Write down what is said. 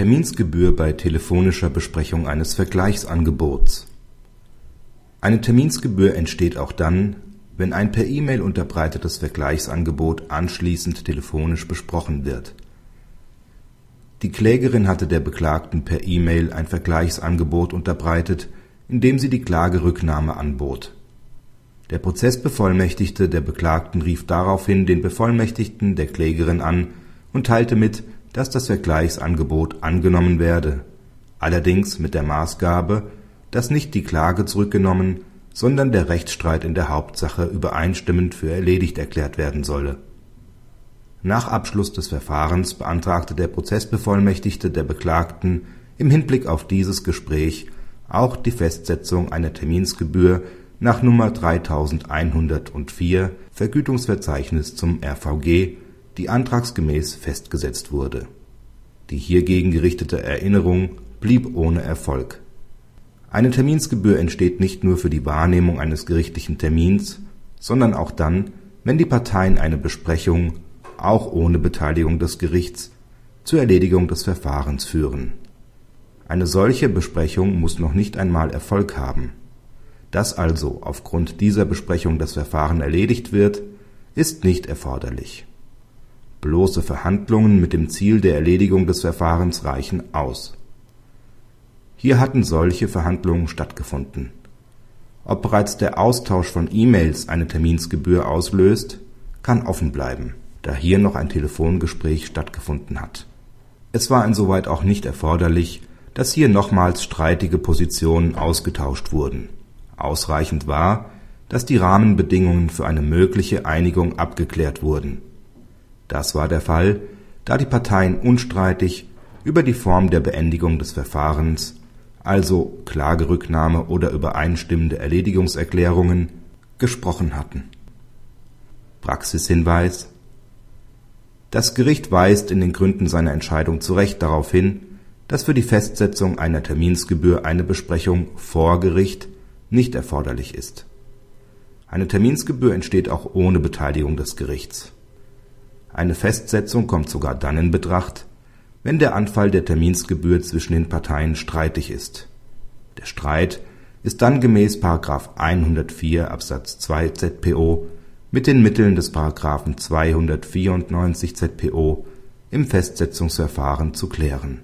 Terminsgebühr bei telefonischer Besprechung eines Vergleichsangebots Eine Terminsgebühr entsteht auch dann, wenn ein per E-Mail unterbreitetes Vergleichsangebot anschließend telefonisch besprochen wird. Die Klägerin hatte der Beklagten per E-Mail ein Vergleichsangebot unterbreitet, in dem sie die Klagerücknahme anbot. Der Prozessbevollmächtigte der Beklagten rief daraufhin den Bevollmächtigten der Klägerin an und teilte mit dass das Vergleichsangebot angenommen werde, allerdings mit der Maßgabe, dass nicht die Klage zurückgenommen, sondern der Rechtsstreit in der Hauptsache übereinstimmend für erledigt erklärt werden solle. Nach Abschluss des Verfahrens beantragte der Prozessbevollmächtigte der Beklagten im Hinblick auf dieses Gespräch auch die Festsetzung einer Terminsgebühr nach Nummer 3104 Vergütungsverzeichnis zum RVG die antragsgemäß festgesetzt wurde. Die hiergegen gerichtete Erinnerung blieb ohne Erfolg. Eine Terminsgebühr entsteht nicht nur für die Wahrnehmung eines gerichtlichen Termins, sondern auch dann, wenn die Parteien eine Besprechung, auch ohne Beteiligung des Gerichts, zur Erledigung des Verfahrens führen. Eine solche Besprechung muss noch nicht einmal Erfolg haben. Dass also aufgrund dieser Besprechung das Verfahren erledigt wird, ist nicht erforderlich Bloße Verhandlungen mit dem Ziel der Erledigung des Verfahrens reichen aus. Hier hatten solche Verhandlungen stattgefunden. Ob bereits der Austausch von E-Mails eine Terminsgebühr auslöst, kann offen bleiben, da hier noch ein Telefongespräch stattgefunden hat. Es war insoweit auch nicht erforderlich, dass hier nochmals streitige Positionen ausgetauscht wurden. Ausreichend war, dass die Rahmenbedingungen für eine mögliche Einigung abgeklärt wurden das war der Fall, da die Parteien unstreitig über die Form der Beendigung des Verfahrens, also Klagerücknahme oder übereinstimmende Erledigungserklärungen, gesprochen hatten. Praxishinweis Das Gericht weist in den Gründen seiner Entscheidung zu Recht darauf hin, dass für die Festsetzung einer Terminsgebühr eine Besprechung vor Gericht nicht erforderlich ist. Eine Terminsgebühr entsteht auch ohne Beteiligung des Gerichts eine Festsetzung kommt sogar dann in Betracht, wenn der Anfall der Terminsgebühr zwischen den Parteien streitig ist. Der Streit ist dann gemäß § 104 Absatz 2 ZPO mit den Mitteln des § 294 ZPO im Festsetzungsverfahren zu klären